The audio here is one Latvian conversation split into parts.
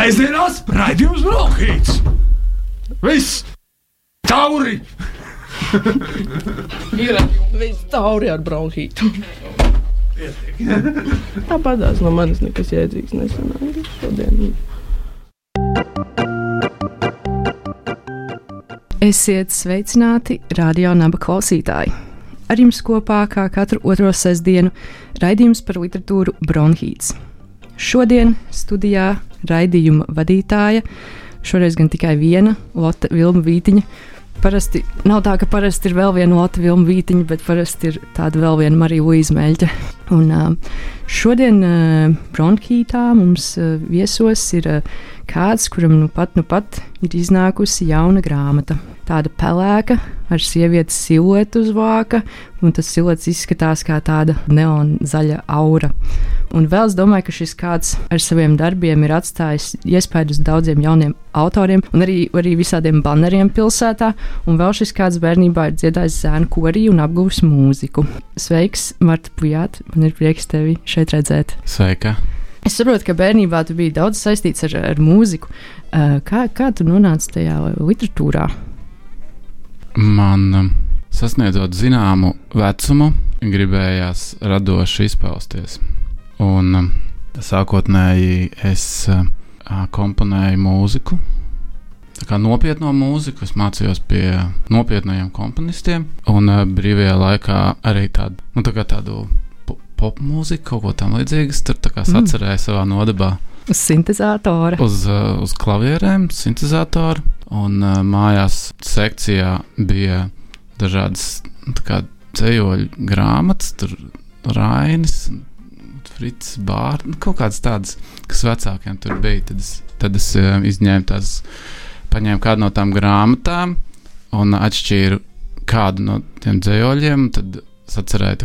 Sēžamās raidījums Brokhīts! Viss! Tauri! Ir viss tauri ar bronhītu. Tāpatās no manis nekas jēdzīgs nesanāca šodien. Esiet sveicināti, radio naba klausītāji! Ar jums kopā, kā katru otro sestdienu, raidījums par literatūru Bronhīts. Šodien studijā raidījuma vadītāja, šoreiz gan tikai viena, Lotte Vilma Vītiņa. Parasti nav tā, ka parasti ir vēl viena Lotte Vilma Vītiņa, bet parasti ir tāda vēl viena Marija Luīza Meļķa. Un šodien Bronhītā mums viesos ir kāds, kuram nu pat, nu pat ir iznākusi jauna grāmata. Tāda pelēka, ar sievietes siluetu uz vāka, un tas siluets izskatās kā tāda neonzaļa aura. Un vēl es domāju, ka šis kāds ar saviem darbiem ir atstājis iespēju uz daudziem jauniem autoriem, un arī, arī visādiem baneriem pilsētā. Un vēl šis kāds bērnībā ir dziedājis zēnu korī un apgūvis mūziku. Sveiks, Marta Pujāt! Man ir prieks tevi šeit redzēt. Sveika! Es saprotu, ka bērnībā tu biji daudz saistīts ar, ar mūziku. Kā, kā tu nonāci tajā literatūrā? Man um, sasniedzot zināmu vecumu, gribējās radoši izpausties. Un um, sākotnēji es komponēju mūziku. Nopietno mūziku es mācījos pie nopietniem komponistiem, un brīvajā laikā arī tādu, nu, tā tādu pop mūziku, kaut ko tamlīdzīgu. Es tur sacerēju mm. savā nodabā. Uz sintēzatora. Uz, uh, uz klavierēm, sintēzatoru. Un uh, mājās sekcijā bija dažādas nu, ceļoļu grāmatas, tur Rainis, Frits, Bārts, nu, kaut kādas tādas, kas vecākiem tur bija. Tad es, tad es uh, izņēmu tās, paņēmu kādu no tām grāmatām un atšķīru kādu no tiem dzējoļiem. Tad sacerēju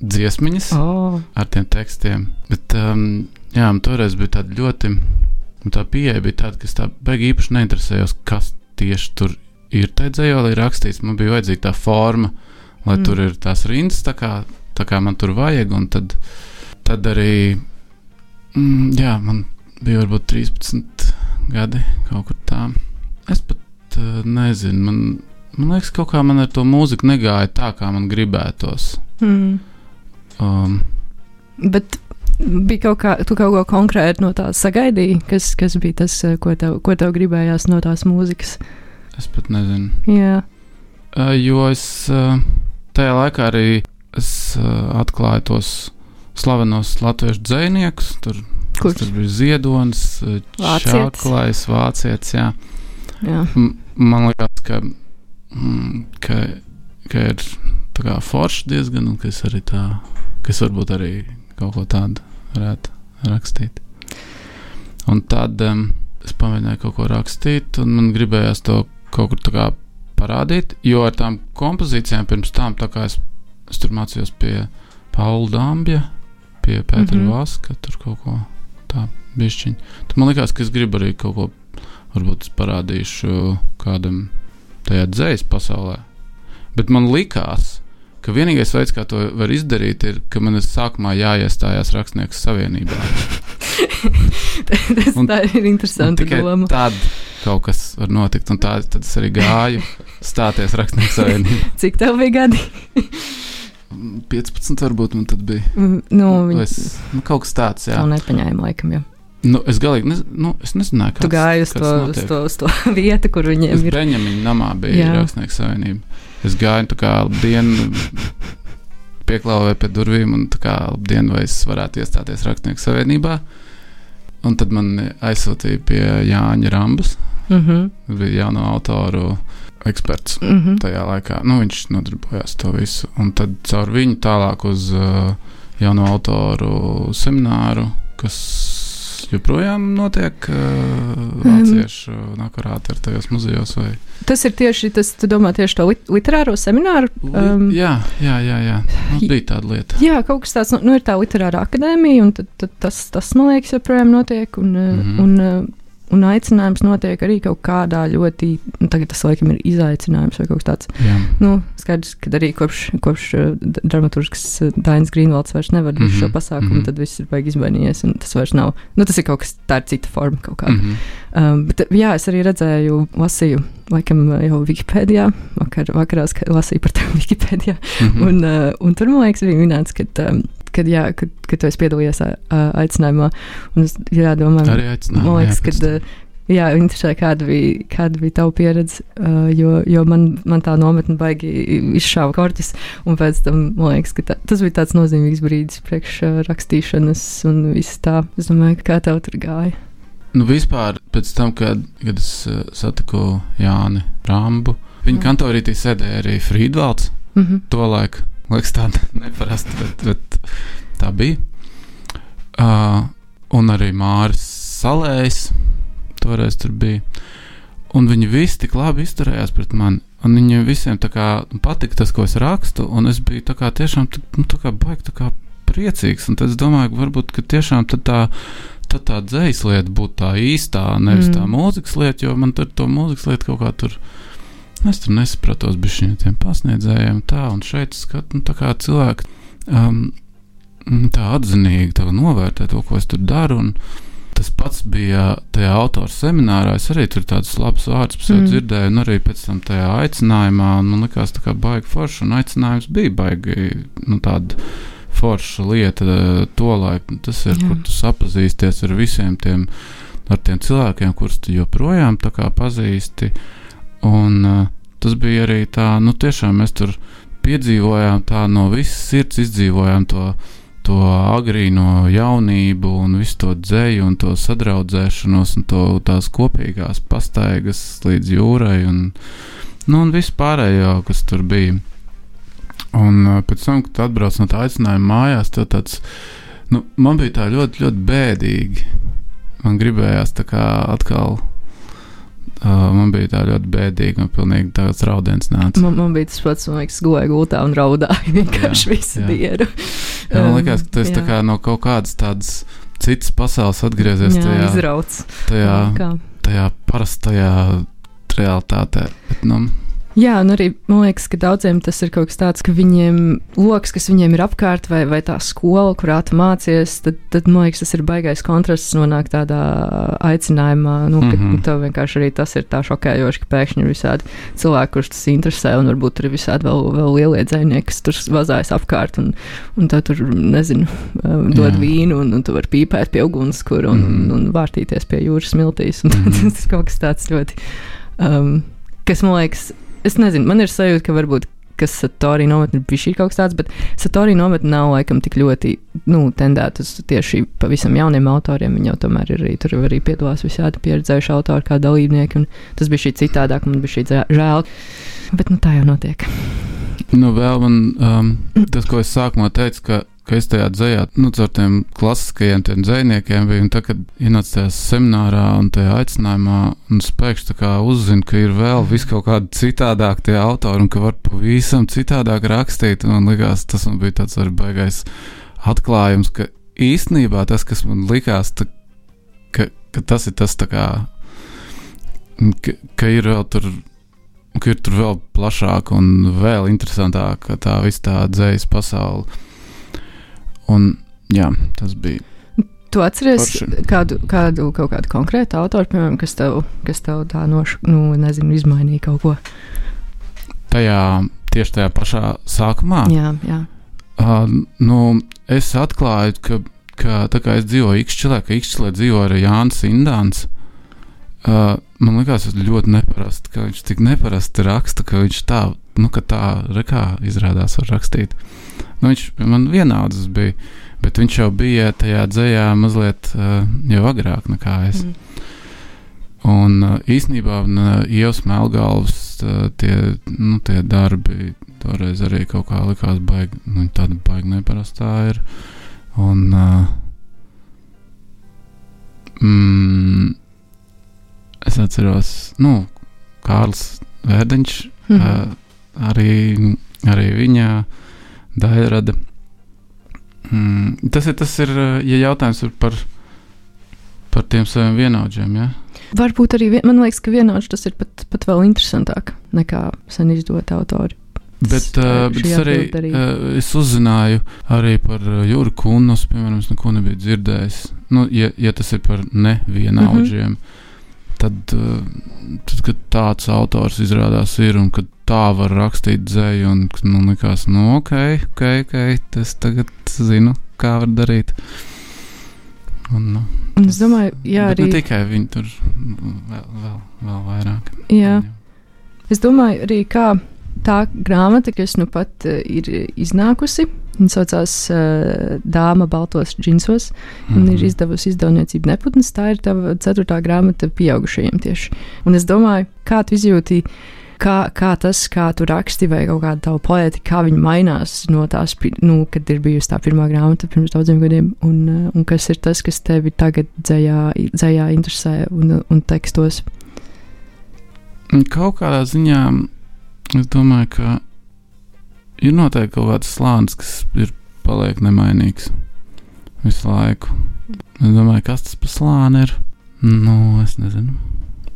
dziesmiņas oh. ar tiem tekstiem. Bet, um, jā, toreiz bija tāda ļoti, tā pieeja bija tāda, ka es tā beigās īpaši neinteresējos, kas tieši tur ir tajā dzējolī rakstīts. Man bija vajadzīga tā forma, lai mm. tur ir tās rindas, tā kā, tā kā man tur vajag. Un tad, tad arī, mm, jā, man bija varbūt 13 gadi kaut kur tā. Es pat uh, nezinu, man, man liekas, kaut kā man ar to mūziku negāja tā, kā man gribētos. Mm. Um, Bet bija kaut, kā, kaut ko konkrēti no tā sagaidīji, kas, kas bija tas, eh, ko tev, ko tev gribējās no tās mūzikas? Es pat nezinu. Jā. Uh, jo es uh, tajā laikā arī es, uh, atklāju tos slavenos latviešu dziniekus. Tur, tur bija Ziedonis, Čaklais, Vācietis. Jā. Jā. Man liekas, ka, mm, ka, ka ir forši diezgan, un ka es arī tā kas varbūt arī kaut ko tādu varētu rakstīt. Un tad um, es pamēģināju kaut ko rakstīt, un man gribējās to kaut kur tā kā parādīt, jo ar tām kompozīcijām pirms tam, tā kā es, es tur mācījos pie Paula Dambja, pie Pētera mm -hmm. Vaska, tur kaut ko tā bišķiņu. Tad man likās, ka es gribu arī kaut ko, varbūt es parādīšu kādam tajā dzējas pasaulē. Bet man likās, ka vienīgais veids, kā to var izdarīt, ir, ka man ir sākumā jāiestājās Rakstnieku savienībā. Tas un, ir interesanti. Tad kaut kas var notikt, un tā, tad es arī gāju stāties Rakstnieku savienībā. Cik tev bija gadi? 15 varbūt man tad bija. Mm, nu, nu, es, nu, kaut kas tāds, jā. Tā nepaņēma laikam, jā. Nu, es galīgi nez, nu, es nezināju, kāds, tu gāji uz to, uz to, uz to vietu, kur viņiem uz ir. Beņamiņa namā bija Rakstnieku savienība. Es gāju tā kā dienu pieklāvēju pie durvīm un tā kā dienu vai es varētu iestāties Rakstnieku savienībā. Un tad man aizsūtīja pie Jāņa Rambas. Mm -hmm. bija jauno autoru eksperts mm -hmm. tajā laikā. Nu, viņš nodarbojās to visu. Un tad caur viņu tālāk uz uh, jauno autoru semināru, kas joprojām notiek vāciešu um, nakurāti ar tajos muzejos? Vai? Tas ir tieši tas, tu domā tieši to lit literāro semināru? Um, jā, jā, jā, jā. Nu, bija tāda lieta. Jā, kaut kas tāds, nu, nu ir tā literāra akadēmija, un tad, tad tas, tas, man liekas, joprojām notiek. Un, mm -hmm. un, un aicinājums notiek arī kaut kādā ļoti, nu, tagad tas laikam ir izaicinājums vai kaut kas tāds. Jā. Nu, skaidrs, ka arī kopš, kopš uh, dramaturgs uh, Dainis Grīnvalds vairs nevar mm Mhm, -hmm. šo pasākumu, mm mhm. -hmm. tad viss ir baigi izmainījies, un tas vairs nav, nu, tas ir kaut kas, tā ir cita forma kaut kāda. Mm Mhm. -hmm. um, bet, jā, es arī redzēju, lasīju, laikam uh, jau Wikipēdijā, vakar, vakarā ska- lasīju par tevi Wikipēdijā, Mhm. un, uh, un tur, man liekas, bija minēts, ka, um, kad, jā, kad, kad tu esi piedalījies aicinājumā, un es jā, domāju, Arī aicinājumi. Man liekas, jā, ka pēc tam. jā, interesē, kāda bija, kāda bija tava pieredze. Jo jo man, man tā nometne baigi izšāva korķis. Un pēc tam man liekas, ka tā, tas bija tāds nozīmīgs brīdis priekš rakstīšanas un viss tā. Es domāju, kā tev tur gāja. Nu, vispār pēc tam, kad, kad es uh, satiku Jāni Rāmbu, viņa Mm. kantorītī sēdēja arī Frīdvalds. Mm -hmm. To laiku, liekas, tāda neparasta, bet, bet tā bija. Uh, un arī Māris Salējs toreiz tur bija. Un viņi visi tik labi izturējās pret mani. Un viņiem visiem tā kā patika tas, ko es rakstu, un es biju tā kā tiešām nu, tā kā baigi, tā kā priecīgs. Un tad es domāju, ka varbūt ka tiešām tā, tad tā dzējas lieta būtu tā īstā, nevis mm. tā mūzikas lieta, jo man tur to mūzikas lietu kaut kā tur. Es tur nesapratos ar šiem pasniedzējiem, tā un šeit skatu, nu, tā kā cilvēki um, tā atzinīgi tā novērtē to, ko es tur daru. Un tas pats bija tajā autora seminārā. Es arī tur tādus labus vārdus Mm. dzirdēju, un arī pēc tam tajā aicinājumā. Man liekas, tā kā baigi forši, un aicinājums bija baigi nu, tāda forša lieta eh, to laiku. Tas ir, Jā. kur tu sapazīsties ar visiem tiem, ar tiem cilvēkiem, kurus tu joprojām pazīsti. Un uh, tas bija arī tā, nu tiešām mēs tur piedzīvojām tā no visas sirds izdzīvojām to, to agrīno jaunību un visu to dzēju un to sadraudzēšanos un to tās kopīgās pastaigas līdz jūrai un, nu, un visu pārējo, kas tur bija. Un uh, pēc tam, kad atbrauc no tā aicinājuma mājās, tad tāds, nu, man bija tā ļoti, ļoti bēdīgi. Man gribējās tā kā atkal Uh, man bija tā ļoti bēdīga, un pilnīgi tāds raudiens nāca. Man, man bija tas pats, man liekas, gulēja gultā un raudāja vienkārši visu jā. dienu. Jā, man liekas, ka tas jā. tā kā no kaut kādas tādas citas pasaules atgriezies jā, tajā, izrauts. tajā, tajā parastajā realitātē. Bet, nu, Jā, un arī man liekas, ka daudziem tas ir kaut kas tāds, ka viņiem lokus, kas viņiem ir apkārt, vai, vai tā skola, kurā tu mācies, tad, tad man liekas, tas ir baisais kontrasts nonākt tādā aicinājumā, nu, ka mm. -hmm. tev vienkārši arī tas ir tā šokējoši, ka pēkšņi ir visādi cilvēki, kurus tas interesē, un varbūt arī visādi vēl, vēl lielie dzēnieki, kas tur vazājas apkārt, un, un tev tur, nezinu, um, dod Jā. vīnu, un, un tu vari pīpēt pie ugunskura un, Mhm. un, un vārtīties pie jūras smiltīs, un Mhm. tas ir kaut kas tāds ļoti, um, kas man liekas, es nezinu, man ir sajūta, ka varbūt kas Satorī nometne bija šī kaut kas tāds, bet Satorī nometne nav laikam tik ļoti nu, tendēta uz tieši pavisam jauniem autoriem. Viņi jau tomēr ir arī tur arī piedalās visādi pieredzējuši autori kā dalībnieki, un tas bija šī citādāk, man bija šī žēl. Bet nu, tā jau notiek. nu vēl man um, tas, ko es sākumā teicu, ka, ka es tajā dzējā, nu, ar tiem klasiskajiem tiem dzējniekiem biju, un tad, kad ienācu tajā seminārā un tajā aicinājumā, un spēkš tā kā uzzinu, ka ir vēl vis kaut kādi citādāk tie autori, un ka var pavisam citādāk rakstīt, un man likās, tas man bija tāds arī baigais atklājums, ka īstenībā tas, kas man likās, ta, ka, ka tas ir tas tā kā, ka, ka ir vēl tur ka ir tur vēl plašāka un vēl interesantāka tā visa tā dzīslas pasaule. Un jā, tas bija. Tu atceries Forši. kādu, kādu kaut kādu konkrētu autoru, piemēram, kas tev, kas tev tā noš, nu, nezinu, izmainīja kaut ko? Tajā tieši tajā pašā sākumā. Jā, jā. Uh, nu, es atklāju, ka, ka tā kā es dzīvoju Ikšķilē, ka Ikšķilē dzīvo arī Jānis Indāns. Uh, man liekas, tas ļoti neparasti, ka viņš tik neparasti raksta, ka viņš tā, nu, ka tā rekā izrādās var rakstīt. Nu, viņš man vienāds bija, bet viņš jau bija tajā dzējā mazliet uh, jau agrāk nekā es. Mm. Un uh, īsnībā Ievas Melngalvas uh, tie, nu, tie darbi toreiz arī kaut kā likās baigi, nu, tāda baigi neparastā ir. Un, uh, mm, es atceros, nu, Kārls Vērdiņš, Mhm. uh, arī, arī viņa daļrada. Mm, tas ir, tas ir, ja jautājums ir par, par tiem saviem vienaudžiem, ja? Varbūt arī vien, man liekas, ka vienāds tas ir pat, pat vēl interesantāk nekā sen izdot autori. Bet, uh, bet es arī, uh, es uzzināju arī par Jūru Kunas, piemēram, es neko nebiju dzirdējis. Nu, ja, ja tas ir par nevienāudžiem, mm -hmm. Tad, uh, tad, kad tāds autors izrādās ir un kad tā var rakstīt dzēju, un nu, likās, nu, ok, ok, ok, tas tagad zinu, kā var darīt. Un, nu, Un es domāju, jā, arī. ne tikai viņi tur nu, vēl, vēl, vēl vairāk. Jā. Es domāju, arī kā tā grāmata, kas nu pat uh, ir iznākusi, viņa saucās uh, Dāma Baltos džinsos, un Mhm. ir izdevusi izdevniecība Neputns. Tā ir tava ceturtā grāmata pieaugušajiem tieši. Un es domāju, kā tu izjūti. Kā, kā tas, kā tu raksti, vai kaut kāda tava poētika, kā viņa mainās no tās, nu, kad ir bijusi tā pirmā grāmata pirms daudziem gadiem, un, uh, un kas ir tas, kas tevi tagad dzējā, dzējā interesē un, un tekstos. Kaut kādā ziņā es domāju, ka ir noteikti kaut kāds slānis, kas ir paliek nemainīgs visu laiku. Es domāju, kas tas par slāni ir. Nu, es nezinu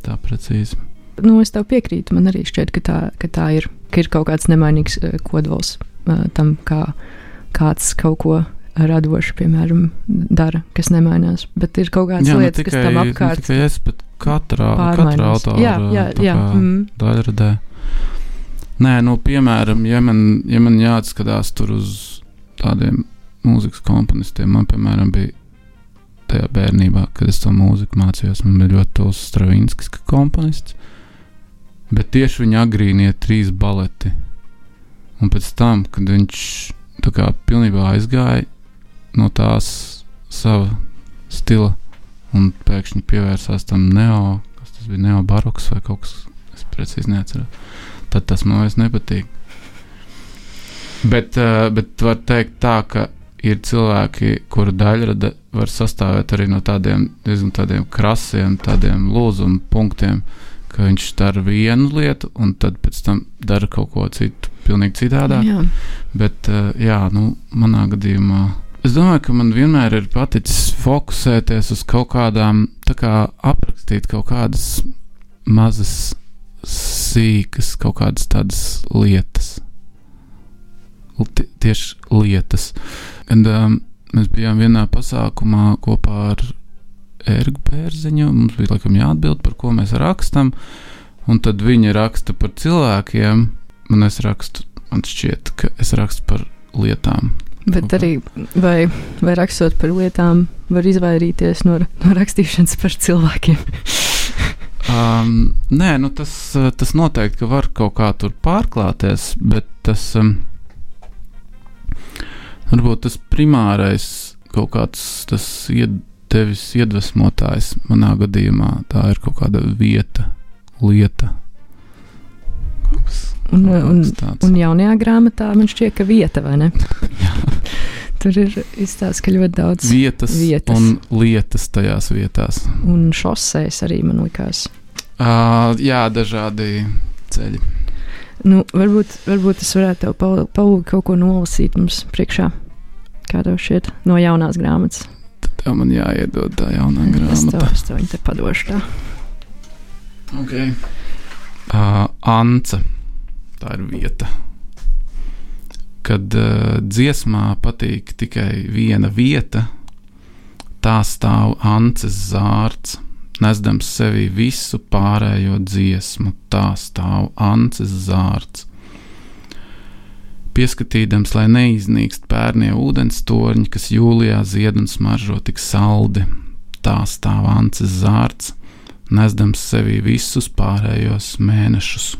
tā precīzi. Nu, es tev piekrītu. Man arī šķiet, ka tā, ka tā ir. Ka ir kaut kāds nemainīgs eh, kodols eh, tam, kā kāds kaut ko radoši, piemēram, dara, kas nemainās. Bet ir kaut kādas Jā, ne lietas, kas tam ne apkārt tikai es, bet katra pārmainās. autora Jā, jā, jā. Mm. daļradē. Nē, nu, piemēram, ja man, ja man jāatskatās tur uz tādiem mūzikas komponistiem, man, piemēram, bija tajā bērnībā, kad es to mūziku mācījos, man bija ļoti tuvs Stravinskis komponists, bet tieši viņa agrīnie trīs baleti. Un pēc tam, kad viņš tā kā pilnībā aizgāja no tās sava stila un pēkšņi pievērsās tam neo, kas tas bija neobaroks vai kaut kas, es precīzi neatceros, tad tas man vairs nepatīk. Bet, uh, bet var teikt tā, ka ir cilvēki, kuru daļrada var sastāvēt arī no tādiem diezgan tādiem krasiem, tādiem lūzuma punktiem, ka viņš dara vienu lietu un tad pēc tam dara kaut ko citu, pilnīgi citādāk. Jā. Bet, uh, jā, nu, manā gadījumā. Es domāju, ka man vienmēr ir paticis fokusēties uz kaut kādām, tā kā aprakstīt kaut kādas mazas, sīkas, kaut kādas tādas lietas. Ti- Tieši lietas. Kad um, mēs bijām vienā pasākumā kopā ar Ergu Pērziņu, mums bija laikam jāatbild, par ko mēs rakstam, un tad viņi raksta par cilvēkiem, un es rakstu, man šķiet, ka es rakstu par lietām. Bet arī, vai, vai rakstot par lietām, var izvairīties no, no rakstīšanas par cilvēkiem. Um, nē, nu tas, uh, tas noteikti ka var kaut kā tur pārklāties, bet tas um, varbūt tas primārais kaut kāds tas ied, tevis iedvesmotājs manā gadījumā tā ir kaut kāda vieta, lieta. Kaut kas, Un, kaut un, tāds. un jaunajā grāmatā man šķiet, ka vieta, vai ne? Tur ir izstāsts, ka ļoti daudz vietas, vietas. un lietas tajās vietās. un šoseis arī man likās. Uh, jā, dažādi ceļi. Nu, varbūt, varbūt es varētu tev Pauli, kaut ko nolasīt mums priekšā. Kā tev šķiet, no jaunās grāmatas? Tev man jāiedod tā jaunā Es tev, grāmata. es tev viņu te padošu. Tā. Okay. Uh, Ance. Tā ir vieta. Kad uh, dziesmā patīk tikai viena vieta, tā stāv Ances zārts, nesdams sevi visu pārējo dziesmu. Tā stāv Ances zārts. Pieskatīdams, lai neiznīkst pērnie ūdens torņi, kas jūlijā zied un smaržo tik saldi, tā stāv Ances zārts, nesdams sevi visus pārējos mēnešus.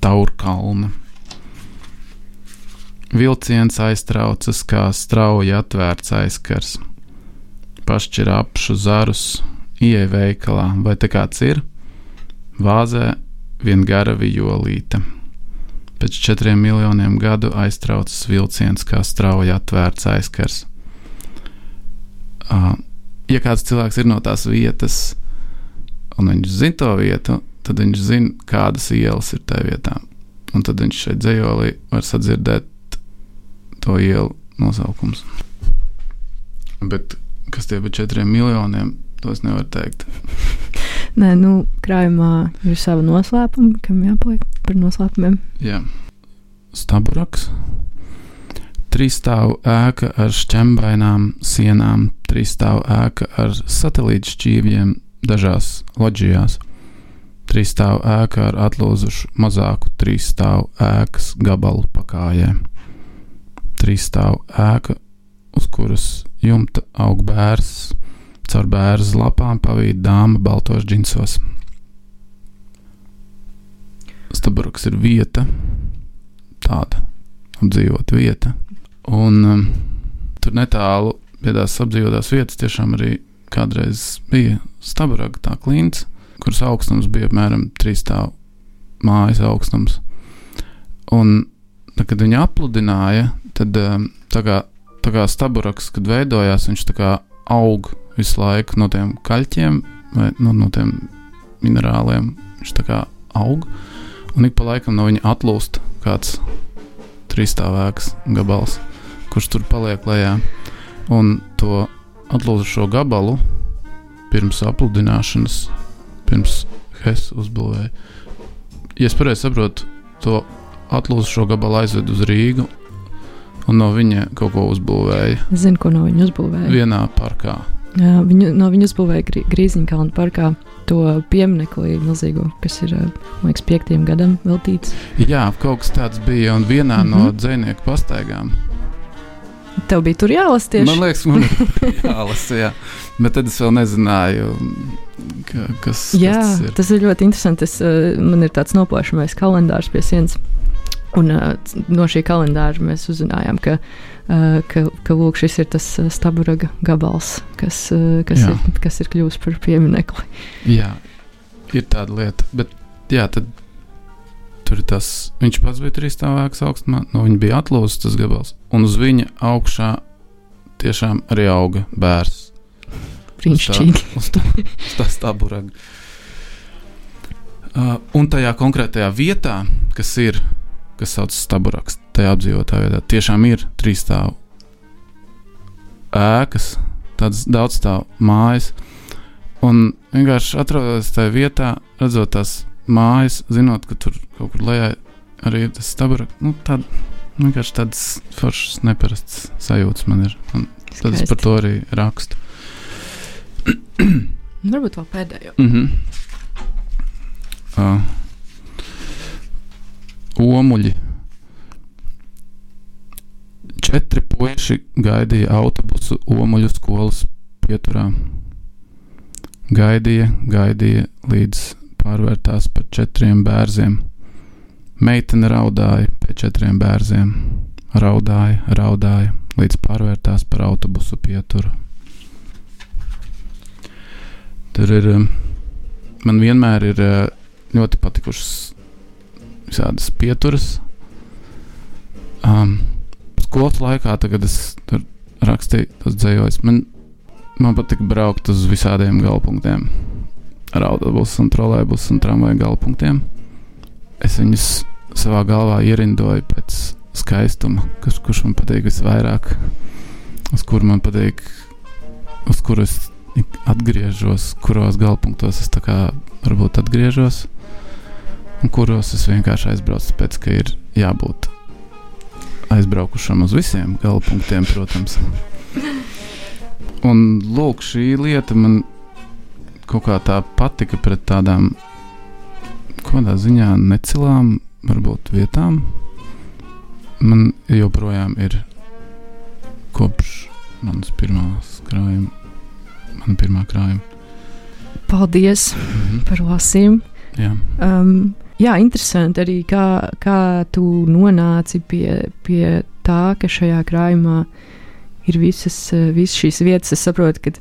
Taurkalna. Vilciens aiztraucas kā strauji atvērts aizkars. Pašķir apšu zarus, ieej veikalā, vai te kāds ir? Vāzē vien gara violīte. Pēc četriem miljoniem gadu aiztraucas vilciens kā strauji atvērts aizkars. Uh, ja kāds cilvēks ir no tās vietas, un viņš zina to vietu, tad viņš zina, kādas ielas ir tajā vietā. Un tad viņš šeit dzējolī var sadzirdēt to ielu nosaukums. Bet kas tie par četriem miljoniem, to es nevaru teikt. Nē, nu, krājumā ir sava noslēpuma, kam jāpaliek par noslēpumiem. Jā. Staburaks. Trīsstāvu ēka ar šķembainām sienām, trīsstāvu ēka ar satelītu šķīvjiem dažās loģijās, trīsstāvu ēka ar atlūzušu mazāku trīsstāvu ēkas gabalu pakājiem, trīsstāvu ēka, uz kuras jumta aug bērs, caur bērnu lapām pavīd dāma baltos džinsos. Staburaks ir vieta, tāda apdzīvota vieta. Un um, tur netālu pie tās apdzīvotās vietas tiešām arī kādreiz bija stabaraga tā klints, kuras augstums bija apmēram trīs stāvu mājas augstums. Un, tad, kad viņi apludināja, tad um, tā kā, tā kā staburaks, kad veidojās, viņš tā kā aug visu laiku no tiem kaļķiem vai no, no tiem minerāliem. Viņš tā kā aug, un ik pa laikam no viņa atlūst kāds trīsstāvēks gabals, kurš tur paliek lejā. Un to atlūzušo gabalu pirms apludināšanas, pirms Hess uzbūvēja. Ja es pareizi saprotu, to atlūzušo gabalu aizved uz Rīgu un no viņa kaut ko uzbūvēja. Es zinu, ko no viņa uzbūvēja. Vienā parkā. Jā, viņu, no viņa uzbūvēja Grī, Grīziņkalnu parkā to pieminiektu milzīgo, kas ir, man liekas, piektajam gadam veltīts. Jā, kaut kas tāds bija, un vienā mm -hmm. no dzinieku pastaigām. Tev bija tur jālasa tieši. Man liekas, man ir jālasa, jā. Bet tad es vēl nezināju, ka, kas, jā, kas tas ir. Tas ir ļoti interesanti. Es, man ir tāds noplāšamais kalendārs pie sienas. Un uh, no šī kalendāra mēs uzzinājām, ka, uh, ka, ka lūk, šis ir tas uh, staburaga gabals, kas, uh, kas, Jā. ir, kas ir kļuvis par pieminiekli. Jā, ir tāda lieta. Bet jā, tad tur ir tas. Viņš pats bija trīs stāvēks augstumā, no viņa bija atlūzis tas gabals. Un uz viņa augšā tiešām arī auga bērns. Brīnišķīgi. Uz tā, uz tā staburaga. Uh, un tajā konkrētajā vietā, kas ir, kas saucas staburaks, tajā apdzīvotā vietā, tiešām ir trīs stāvu ēkas, tādas daudz stāvu mājas. Un vienkārši atrodoties tajā vietā, redzot tās mājas, zinot, ka tur kaut kur lejā arī ir tas staburaks, nu, tād, vienkārši tādas foršas, neparasts sajūtas man ir. Un tad es par to arī rakstu. Varbūt vēl pēdējo. Mm -hmm. uh, omuļi. Četri puiši gaidīja autobusu Omuļu skolas pieturā. Gaidīja, gaidīja, līdz pārvērtās par četriem bērziem. Meitene raudāja pie četriem bērziem. Raudāja, raudāja, līdz pārvērtās par autobusu pieturu. Tur ir. um, Man vienmēr ir uh, ļoti patikušas visādas pieturas. Um, skolas laikā, tad, kad es tur rakstīju tos dzējos, man, man patika braukt uz visādiem galpunktiem. Ar autobusu, un trolēbusu un tramvaju galpunktiem. Es viņus savā galvā ierindoju pēc skaistuma, kas, kurš man patīk visvairāk, uz kuru man patīk, uz kuru es atgriežos, kuros galpunktos es tā kā varbūt atgriežos, un kuros es vienkārši aizbraucu, tāpēc ka ir jābūt aizbraukušam uz visiem galpunktiem, protams. Un lūk, šī lieta man kaut kā tā patika pret tādām, kādā ziņā necilām, varbūt vietām. Man joprojām ir kopš manas pirmās krājuma, mana pirmā krājuma. Paldies Mhm. par lasījumu. Um, jā, interesanti arī, kā, kā tu nonāci pie, pie tā, ka šajā krājumā ir visas, eh, visas šīs vietas. Es saprotu, ka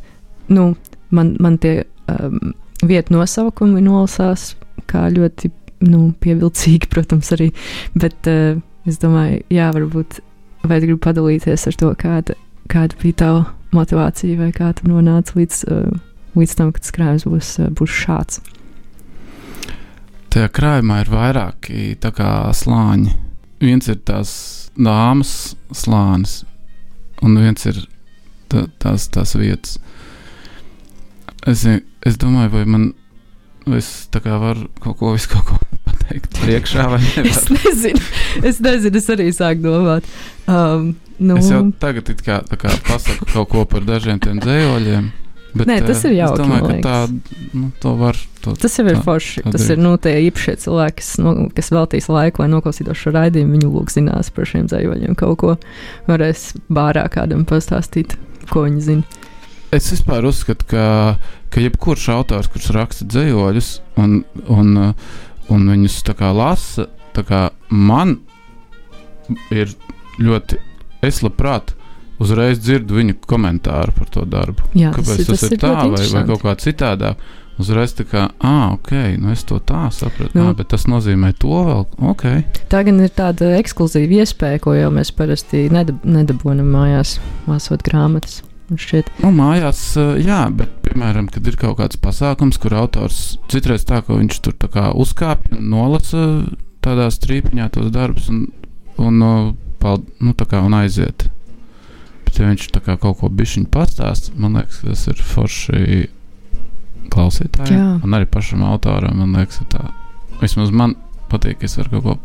nu, man, man tie um, vietu nosaukumi nolasās kā ļoti nu, pievilcīgi, protams, arī. Bet uh, es domāju, jā, varbūt vai tu gribi padalīties ar to, kāda, kāda bija tava motivācija vai kā tu nonāci līdz, uh, līdz tam, ka tas krājums būs, uh, būs šāds. Tajā krājumā ir vairāki slāņi. Viens ir tās dāmas slānis, un viens ir tā, tās, tās vietas. Es, es domāju, vai man. vai Es varu kaut ko, kaut ko pateikt priekšā, vai Es nevaru. nezinu, es nezinu, es arī sāku domāt. Um, nu, Es jau tagad it kā, tā kā pasaku kaut ko par dažiem tiem dzējoļiem. Bet, Nē, tas eh, ir jauki, Es domāju, ka tā, nu, to var. To, Tas jau ir Tā, forši. tā Tas ir nu, tie īpašie cilvēki, kas, nu, kas veltīs laiku, lai noklausītos šo raidījumu. Viņi lūk, zinās par šiem dzīvoļiem kaut ko. Varēs bārā kādam pastāstīt, ko viņi zina. Es vispār uzskatu, ka, ka jebkurš autors, kurš raksta dzējoļus un, un, un viņus tā kā lasa, tā kā man ir ļoti, es labprāt uzreiz dzirdu viņu komentāru par to darbu. Jā, Kāpēc tas, ir tā, ļoti vai, vai kaut kā citādāk? Uzreiz tā kā, ah, ok, nu es to tā sapratu, Nu. ah, bet tas nozīmē to vēl, ok. Tā gan ir tāda ekskluzīva iespēja, ko jau mēs parasti nedab nedabūjam mājās, lasot grāmatas. Nu, mājās, jā, bet, piemēram, kad ir kaut kāds pasākums, kur autors citreiz tā, ka viņš tur tā kā uzkāpj un nolasa tādā strīpiņā tos darbus un, un, pald, nu, tā kā un aiziet. Bet, ja viņš tā kā kaut ko bišķiņu pastāst, man liekas, ka tas ir forši klausītājiem. Jā. Un arī pašam autoram, man liekas, tā. Vismaz man patīk, ka es varu kaut ko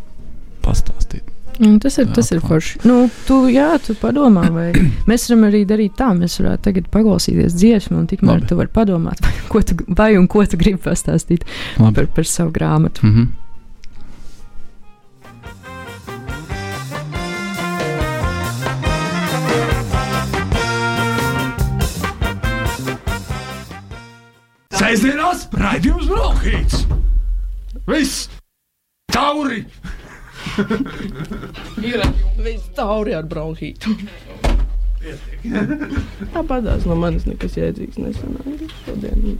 pastāstīt. Mm, tas ir, Jā, tas ir forši. Nu, tu, jā, tu padomā, vai mēs varam arī darīt tā. Mēs varētu tagad paklausīties dziesmu, un tikmēr Labi. tu vari padomāt, vai, ko tu, vai un ko tu gribi pastāstīt Labi. par, par savu grāmatu. Mhm. Sēžamās raidījums Brokhīts. Viss! Tauri! Ir viss tauri ar bronhītu. Tāpat tās no manis nekas jēdzīgs nesanāca šodien.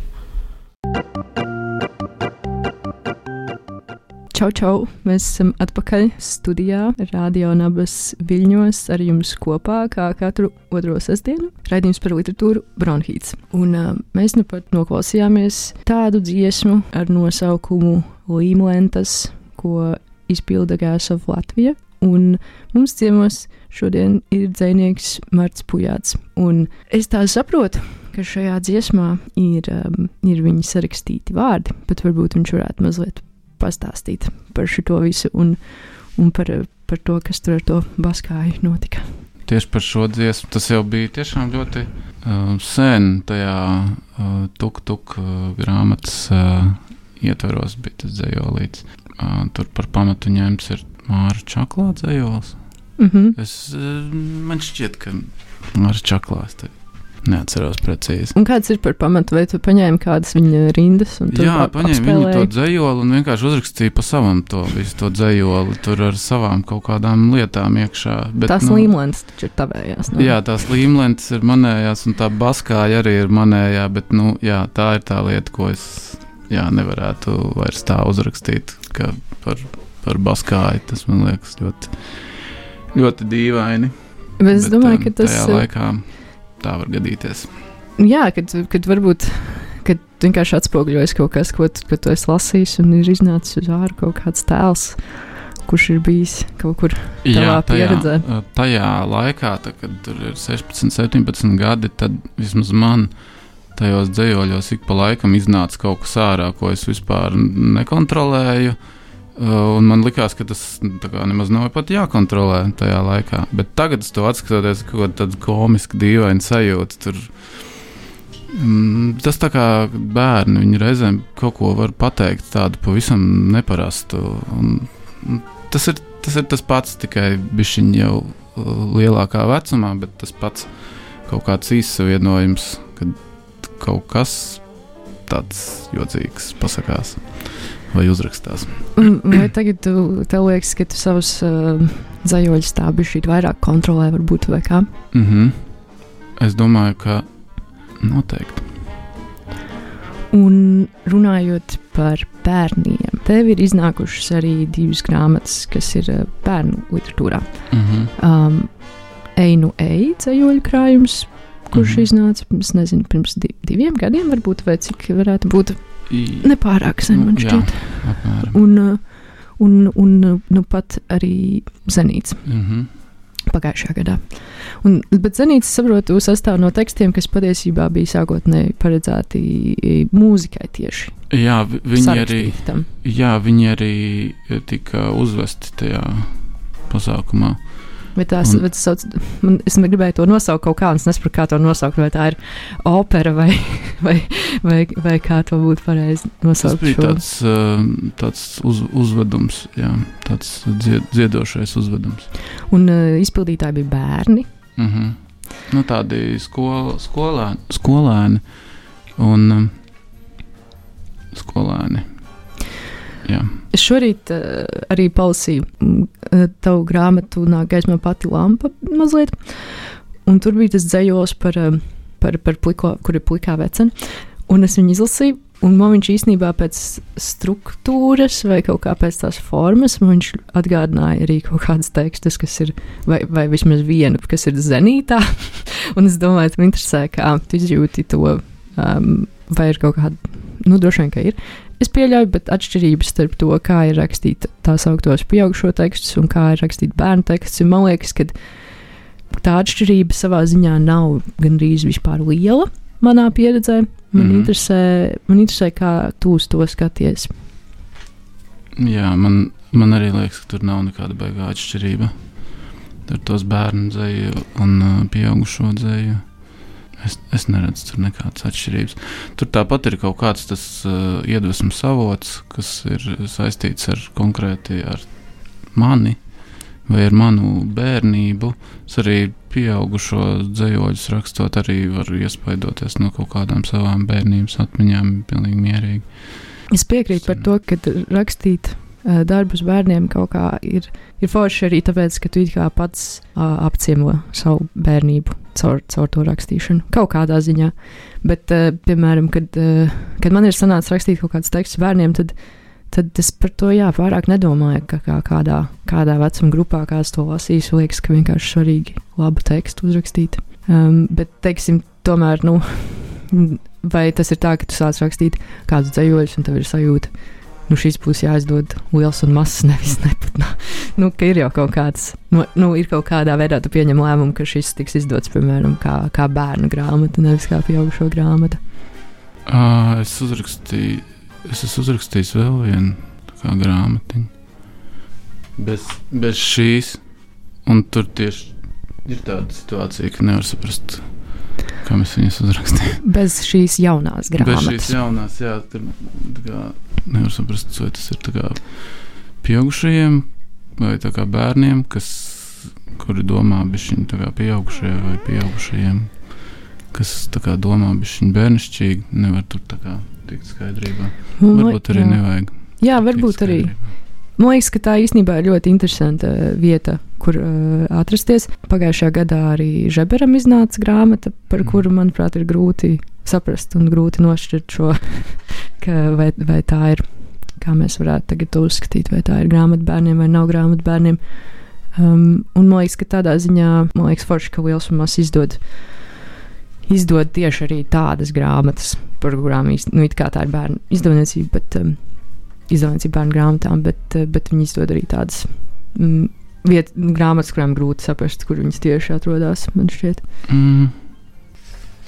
Čau, čau! Mēs esam atpakaļ studijā, Radio Nabas viļņos ar jums kopā, kā katru otro sestdienu. Raidījums par literatūru Bronhīts. Un uh, mēs nu pat noklausījāmies tādu dziesmu ar nosaukumu Līmlentas, ko izpilda Gāzov Latvija. Un mums ciemos šodien ir dzinieks Marts Pujāts. Un es tā saprotu, ka šajā dziesmā ir, um, ir viņa sarakstīti vārdi, bet varbūt viņš varētu mazliet pastāstīt par šo visu un, un par, par to, kas tur ar to baskāju notika. Tieši par šo dziesmu tas jau bija tiešām ļoti uh, sen. Tajā uh, tuk-tuk uh, grāmatas uh, ietvaros bija tas dzējolīts. Uh, tur par pamatu ņemts ir Māra Čaklā dzējols. Mm -hmm. Es, uh, man šķiet, ka Māra Čaklā es te neatceros precīzi. Un kāds ir par pamatu, vai tu paņēmi kādas viņa rindas? Jā, paņēma viņu to dzējoli un vienkārši uzrakstīja pa savam to visu to dzējoli. Tur ar savām kaut kādām lietām iekšā. Bet, Tās nu, līmlēns taču ir tavējās. nu. Jā, tās līmlentes ir manējās, un tā baskāja arī ir manējā, bet nu, jā, tā ir tā lieta, ko es jā, nevarētu vairs tā uzrakstīt ka par, par baskāju. Tas man liekas ļoti, ļoti dīvaini. Bet es bet, domāju, um, ka tas ir. Tā var gadīties. Jā, kad, kad varbūt. Kad vienkārši atspoguļojas kaut kas, ko ko tu esi lasījis, un ir iznācis uz ārā kaut kāds tēls, kurš ir bijis kaut kur Tavā pieredzē. tajā, tajā laikā, tā, kad tur ir 16, 17 gadi, tad vismaz man tajos dzējoļos ik pa laikam iznāca kaut kas ārā, ko es vispār nekontrolēju. Uh, Un man liekas, ka tas nu, nemaz nav pat jākontrolē tajā laikā. Bet tagad, es to atskatoties, kaut kāda komiska, dīvaina sajūta. Tur, mm, tas tā kā bērni, viņi reizēm kaut ko var pateikt tādu pavisam neparastu. Un, un tas, ir, tas ir tas pats, tikai bišķiņ jau uh, lielākā vecumā, bet tas pats kaut kāds īsavienojums, kad kaut kas tāds jocīgs pasakās vai uzrakstās. Vai tagad tu, tev liekas, ka tu savus uh, zaļoļus tā bišķi vairāk kontrolē, varbūt, vai kā? Mm -hmm. Es domāju, ka noteikti. Un runājot par bērniem, tev ir iznākušas arī divas grāmatas, kas ir uh, bērnu literatūrā. Mm -hmm. Um, Einu eju ceļoļu krājums, kurš Mhm. iznāca, es nezinu, pirms di diviem gadiem, varbūt, vai cik varētu būt nepārāk sen, man Nu, jā. šķiet. Apmēram. Un, un, un nu pat arī zenīts. Mm -hmm. pagājušajā gadā. Un, bet zenīts, saprotu, sastāv no tekstiem, kas patiesībā bija sākotnēji paredzēti mūzikai tieši. Jā, vi- viņi arī, tam. jā, viņi arī tika uzvesti tajā pasākumā. Bet tās, Un- bet tas sauc, man, es gribēju to nosaukt kaut kā, un es nesaprotu, kā to nosaukt. Vai tā ir opera vai, vai, vai, vai kā to būtu pareizi Tas nosaukt. bija šo. tāds, uh, tāds uz, uzvedums, jā, tāds dzied, dziedošais uzvedums. Un uh, izpildītāji bija bērni. Mm -hmm. nu, tādi skol, skolēni, skolēni un um, skolēni. Jā. Es šorīt uh, arī palasīju mm, uh, tavu grāmatu, nāk gaismā pati lampa mazliet. Un tur bija tas dzējos par, um, par, par pliko, kur ir plikā vecena. Un es viņu izlasīju, un man viņš īstenībā pēc struktūras vai kaut kā pēc tās formas, man viņš atgādināja arī kaut kādas tekstus, kas ir, vai, vai vismaz vienu, kas ir zenītā. un es domāju, man interesē, kā tu izjūti to, um, vai ir kaut kāda, nu droši vien, ka ir. Es pieļauju, bet atšķirības starp to, kā ir rakstīta tā sauktos pieaugušo tekstus un kā ir rakstīta bērnu tekstus, man liekas, ka tā atšķirība savā ziņā nav gandrīz vispār liela manā pieredzē. Man, mm. -hmm. interesē, man interesē, kā tu uz to skaties. Jā, man, man arī liekas, ka tur nav nekāda baigā atšķirība. Tur tos bērnu dzēju un uh, pieaugušo dzēju. Es, es neredzu tur nekādas atšķirības. Tur tāpat ir kaut kāds tas uh, iedvesmas avots, kas ir saistīts ar konkrēti ar mani vai ar manu bērnību. Es arī pieaugušo dzējoļus rakstot, arī varu iespaidoties no kaut kādām savām bērnības atmiņām, pilnīgi mierīgi. Es piekrītu par to, ka rakstīt uh, darbus bērniem kaut kā ir, ir forši arī tāpēc, ka tu it kā pats uh, apciemo savu bērnību caur, caur to rakstīšanu. Kaut kādā ziņā. Bet, uh, piemēram, kad, uh, kad man ir sanācis rakstīt kaut kādus tekstus bērniem, tad, tad es par to jā, pārāk nedomāju, ka kā, kādā, kādā vecuma grupā kāds to lasīs. Liekas, ka vienkārši svarīgi labu tekstu uzrakstīt. Um, bet, teiksim, tomēr, nu, vai tas ir tā, ka tu sāc rakstīt kādus dzējoļus, un tev ir sajūta, nu, šis būs jāizdod liels un mazs, nevis nepatnā. Nu, ka ir jau kaut kāds, nu, nu, ir kaut kādā veidā tu pieņem lēmumu, ka šis tiks izdots, piemēram, kā, kā bērnu grāmata, nevis kā pieaugušo grāmata. Uh, es uzrakstīju, es esmu uzrakstījis vēl vienu grāmatiņu. Bez, bez šīs, un tur tieši ir tāda situācija, ka nevar saprast, kā mēs viņus uzrakstījām. Bez šīs jaunās Bez grāmatas. šīs jaunās, jā, tur tā kā nevar saprast, vai tas ir pieaugušajiem vai bērniem, kas, kuri domā, tā kā pieaugušie vai pieaugušajiem, kas kā domā, bišķiņi bērnišķīgi, nevar tur tikt skaidrībā. Varbūt arī jā. nevajag. Jā, varbūt arī. Man liekas, ka tā īstenībā ir ļoti interesanta uh, vieta, kur uh, atrasties. Pagājušajā gadā arī Žeberam iznāca grāmata, par Mhm. kuru, manuprāt, ir grūti saprast un grūti nošķirt šo, ka vai, vai tā ir, kā mēs varētu tagad to uzskatīt, vai tā ir grāmata bērniem vai nav grāmata bērniem. Um, un man liekas, ka tādā ziņā, man liekas, forši, ka liels un mazs izdod, izdod tieši arī tādas grāmatas, par kurām īstenībā, nu, it kā tā ir bērnu izdevniecība, bet um, izdevniecība bērnu grāmatām, bet, eh, bet viņi izdod arī tādas mm, vietas, grāmatas, kurām grūti saprast, kur viņas tieši atrodas. Man šķiet, Mm.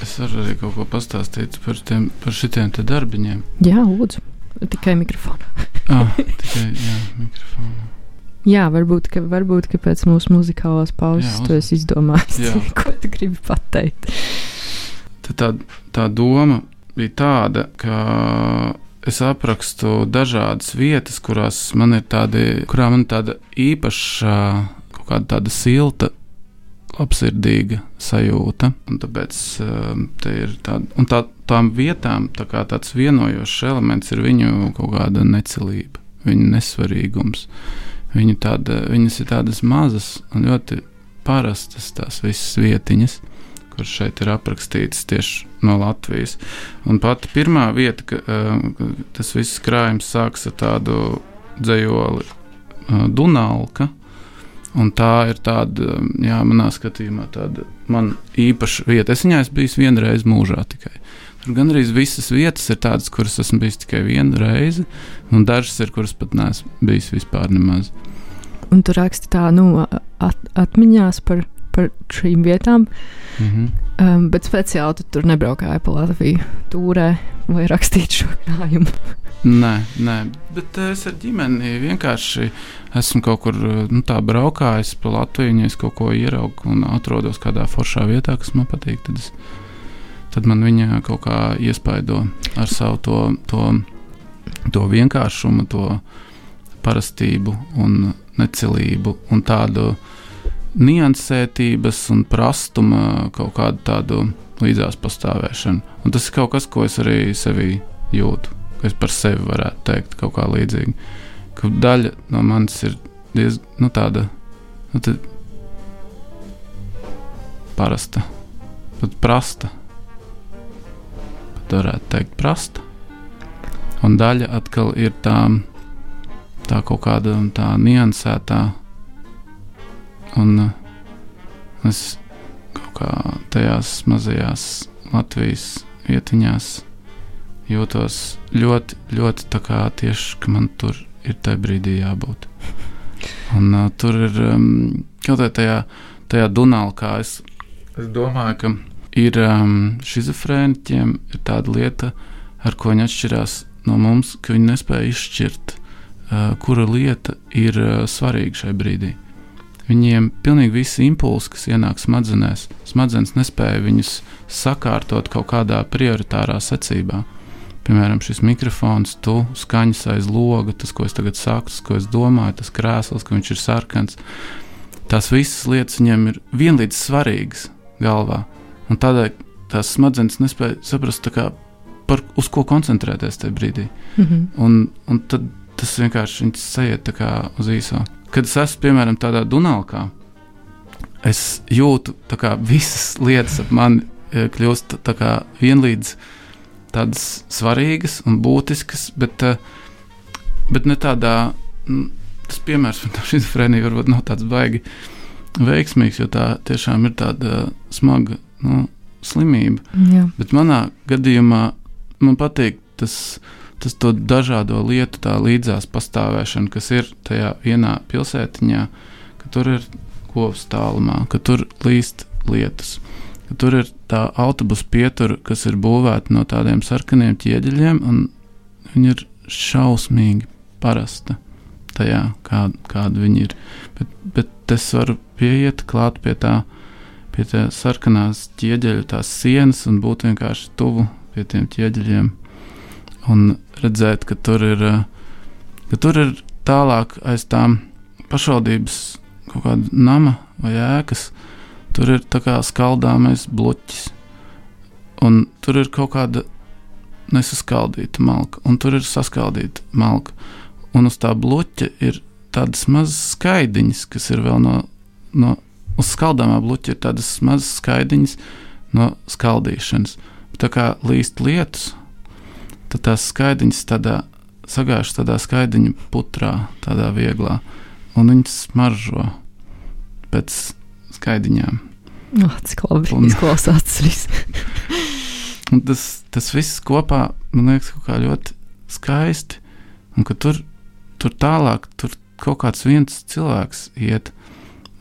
Es varu arī kaut ko pastāstīt par, tiem, par šitiem te darbiņiem. jā, lūdzu, tikai mikrofonu. Ah, tikai jā, mikrofonu. Jā, varbūt, ka, varbūt, ka pēc mūsu muzikālās pauzes Jā, tu esi izdomājis, ko tu gribi pateikt. Tad tā, tā doma bija tāda, ka es aprakstu dažādas vietas, kurās man ir tādi, kurā man ir tāda īpaša, kaut kāda tāda silta, labsirdīga sajūta. Un tāpēc um, te ir tāda, un tā, tām vietām tā kā tāds vienojošs elements ir viņu kaut kāda necelība, viņu nesvarīgums. Viņu tāda, viņas ir tādas mazas un ļoti parastas tās visas vietiņas kuras šeit ir aprakstītas tieši no Latvijas. Un pati pirmā vieta, ka uh, tas viss krājums sāks ar tādu dzējoli uh, Dunalka. Un tā ir tāda, jā, manā skatījumā, tāda man īpaša vieta. Es viņā esmu bijis vienreiz mūžā tikai. Tur gan arī visas vietas ir tādas, kuras esmu bijis tikai vienu reizi, un dažas ir, kuras pat neesmu bijis vispār nemaz. un tu raksti tā, nu, at, atmiņās par, par šīm vietām, Mhm. Um, bet speciāli tu tur nebraukāji pa Latviju tūrē vai rakstīt šo krājumu. Nē, nē, bet eh, es ar ģimeni vienkārši esmu kaut kur eh, nu, tā braukājis pa Latviju, un ja es kaut ko ieraugu un atrodos kādā foršā vietā, kas man patīk, tad, es, tad man viņa kaut kā iespaido ar savu to, to, to vienkāršumu, to parastību un necilību un tādu niansētības un prastuma kaut kādu tādu līdzās pastāvēšanu. Un tas ir kaut kas, ko es arī sevī jūtu, ka es par sevi varētu teikt kaut kā līdzīgi. Ka daļa no manis ir diezgan nu, tāda nu, tā, parasta, pat prasta. Pat varētu teikt, prasta. Un daļa atkal ir tā, tā kaut kāda tā niansētā. Un uh, es kaut kā tajās mazajās Latvijas vietiņās jūtos ļoti, ļoti tā kā tieši, ka man tur ir tajā brīdī jābūt. Un uh, tur ir um, kaut kā tajā, tajā Dunālā, es, es domāju, ka ir um, šizofrēniķiem ir tāda lieta, ar ko viņi atšķirās no mums, ka viņi nespēja izšķirt, uh, kura lieta ir uh, svarīga šajā brīdī. Viņiem pilnīgi visi impulsi, kas ienāk smadzenēs, smadzenes nespēja viņus sakārtot kaut kādā prioritārā secībā. Piemēram, šis mikrofons, tu skaņas aiz loga, tas, ko es tagad saku, tas, ko es domāju, tas krēsls, ka viņš ir sarkans. Tās visas lietas viņiem ir vienlīdz svarīgas galvā. Un tādēļ tās smadzenes nespēja saprast, kā, par, uz ko koncentrēties tajā brīdī. Mhm. Un, un tad tas vienkārši sajiet uz īso. Kad es esmu piemēram tādā Dunālā, es jūtu, ka visas lietas ap mani eh, kļūst tā kā vienlīdz tādas svarīgas un būtiskas, bet, eh, bet ne tādā, tas piemērs par šizofrēniju varbūt nav tāds baigi veiksmīgs, jo tā tiešām ir tāda smaga nu, slimība. Jā. Bet manā gadījumā man patīk tas, tas to dažādo lietu tā līdzās pastāvēšana, kas ir tajā vienā pilsētiņā, ka tur ir govs tālumā, ka tur līst lietas. ka Tur ir tā autobusu pietura, kas ir būvēta no tādiem sarkaniem ķieģeļiem, un viņi ir šausmīgi parasta tajā, kā, kāda viņi ir. Bet, bet es varu pieiet klāt pie tā, pie tā sarkanās ķieģeļa, tās sienas un būt vienkārši tuvu pie tiem ķieģeļiem un redzēt, ka tur ir, eh, ka tur ir tālāk aiz tām pašvaldības kaut kāda nama vai ēkas. Tur ir tā kā skaldāmais bloķis, un tur ir kaut kāda nesaskaldīta malka, un tur ir saskaldīta malka. Un uz tā bloķa ir tādas mazas skaidiņas, kas ir vēl no, no uz skaldāmā bloķa, ir tādas mazas skaidiņas no skaldīšanas. Tā kā līst lietus, tad tās skaidiņas tādā sagājušas tādā skaidiņa putrā, tādā vieglā, un viņas smaržo pēc skaidiņām. Oh, cik labi Un- izklausās tas tas, tas viss kopā man liekas kaut kā ļoti skaisti. Un ka tur, tur tālāk, tur kaut kāds viens cilvēks iet,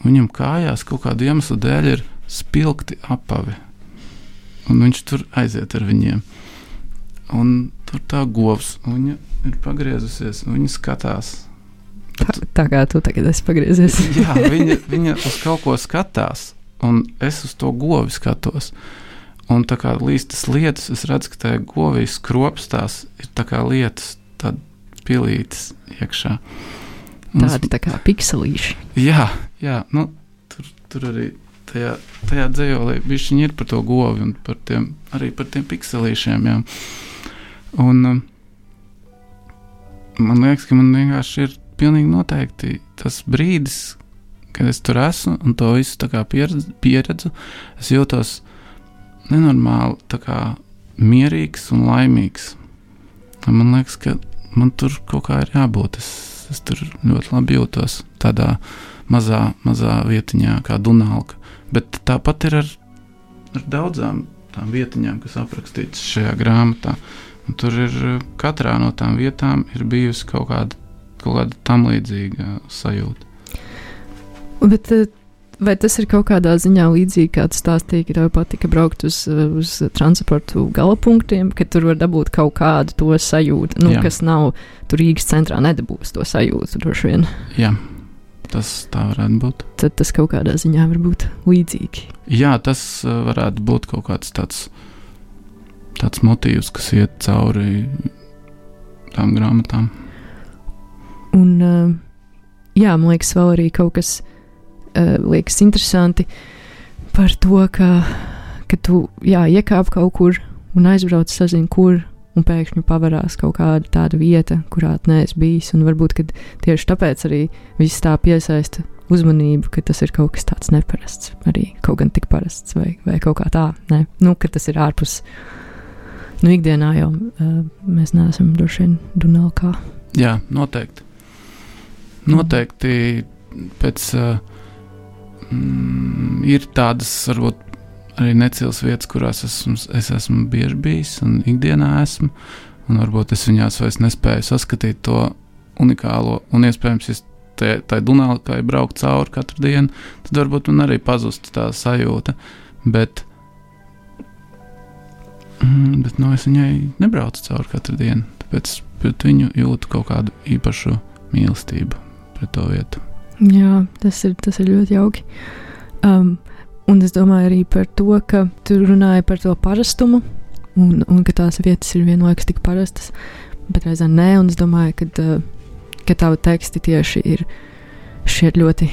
viņam kājās kaut kāda iemesla dēļ ir spilgti apavi. Un viņš tur aiziet ar viņiem. Un tur tā govs, viņa ir pagriezusies, un viņa skatās. Tā, tā kā tu tagad esi pagriezies. Jā, viņa, viņa uz kaut ko skatās, un es uz to govi skatos. Un tā kā līstas lietas, es redzu, ka tajā govī skropstās ir tā kā lietas, tādas pilītas iekšā. Un es- Tādi tā kā pikselīši. Jā, jā nu, tur, tur arī tajā, tajā dzējolī viņi ir par to govi un par tiem, arī par tiem pikselīšiem. Jā. Un um, man liekas, ka man vienkārši ir pilnīgi noteikti tas brīdis, kad es tur esmu un to visu pieredzu, pieredzu es jūtos nenormāli kā mierīgs un laimīgs. Un man liekas, ka man tur kaut kā ir jābūt. Es, es tur ļoti labi jūtos tādā mazā, mazā vietiņā, kā Dunālka. Bet tāpat ir ar, ar daudzām tām vietiņām, kas aprakstītas šajā grāmatā. Un tur ir eh, katrā no tām vietām ir bijusi kaut kāda, kaut kāda tam līdzīga sajūta. Bet, eh, vai tas ir kaut kādā ziņā līdzīgi, kā tu stāstīji, ka tev patika braukt uz, eh, uz transportu galapunktiem, ka tur var dabūt kaut kādu to sajūtu, nu, Jā. kas nav tur Rīgas centrā nedabūs to sajūtu droši vien. Jā, tas tā varētu būt. Tad tas kaut kādā ziņā var būt līdzīgi. Jā, tas uh, varētu būt kaut kāds tāds, tāds motīvs, kas iet cauri tām grāmatām. Un, uh, jā, man liekas, vēl arī kaut kas uh, liekas interesanti par to, ka, ka tu jā, iekāp kaut kur un aizbrauc, sazini, kur. Un pēkšņi pavarās kaut kāda tāda vieta, kurā neesi bijis. Un varbūt tieši tāpēc arī viss tā piesaista uzmanību, ka tas ir kaut kas tāds neparasts. Arī kaut gan tik parasts, vai, vai kaut kā tā. Ne? Nu, ka tas ir ārpus. Nu, ikdienā jau uh, mēs neesam droši vien Dunelkā. Jā, noteikti. Noteikti pēc. Uh, mm, ir tādas, varbūt, arī necils vietas, kurās esmu, es esmu bieži bijis un ikdienā esmu. Un varbūt es viņās vairs nespēju saskatīt to unikālo, un iespējams, ja te- tai Dunālkai braukt cauri katru dienu, tad varbūt man arī pazustu tā sajūta. Bet, mm, bet nu, es viņai nebraucu cauri katru dienu. Tāpēc pret viņu jūtu kaut kādu īpašu mīlestību pret to vietu. Jā, tas ir, tas ir ļoti jauki. Um, un es domāju arī par to, ka tu runāji par to parastumu, un, un ka tās vietas ir vienlaikus tik parastas, bet reizē nē. Un es domāju, ka, uh, ka tavi teksti tieši ir šie ļoti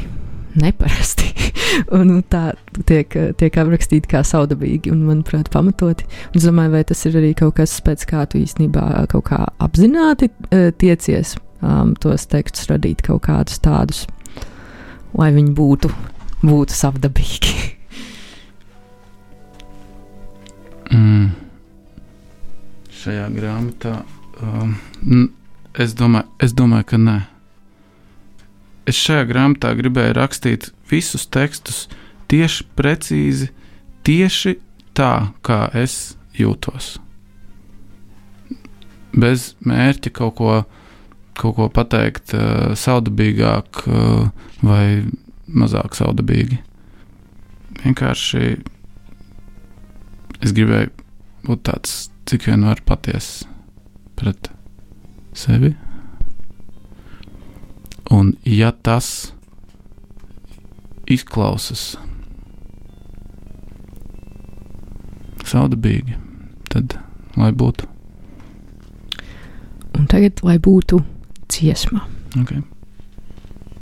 neparasti. un nu, tā tiek, uh, tiek aprakstīti kā saudabīgi un, manuprāt, pamatoti. Un es domāju, vai tas ir arī kaut kas, pēc kā tu īstenībā kaut kā apzināti uh, tiecies um, tos tekstus radīt kaut kādus tādus, lai viņi būtu, būtu savdabīgi. Mm. Šajā grāmatā um, es, domāju, es domāju, ka nē. Es šajā grāmatā gribēju rakstīt visus tekstus tieši precīzi, tieši tā, kā es jūtos. Bez mērķa kaut ko, kaut ko pateikt uh, saudabīgāk uh, vai mazāk saudabīgi. Vienkārši es gribēju būt tāds, cik vien var patiesa pret sevi. Un, ja tas izklausās saudabīgi, tad lai būtu. Un tagad, lai būtu dziesma. Okay.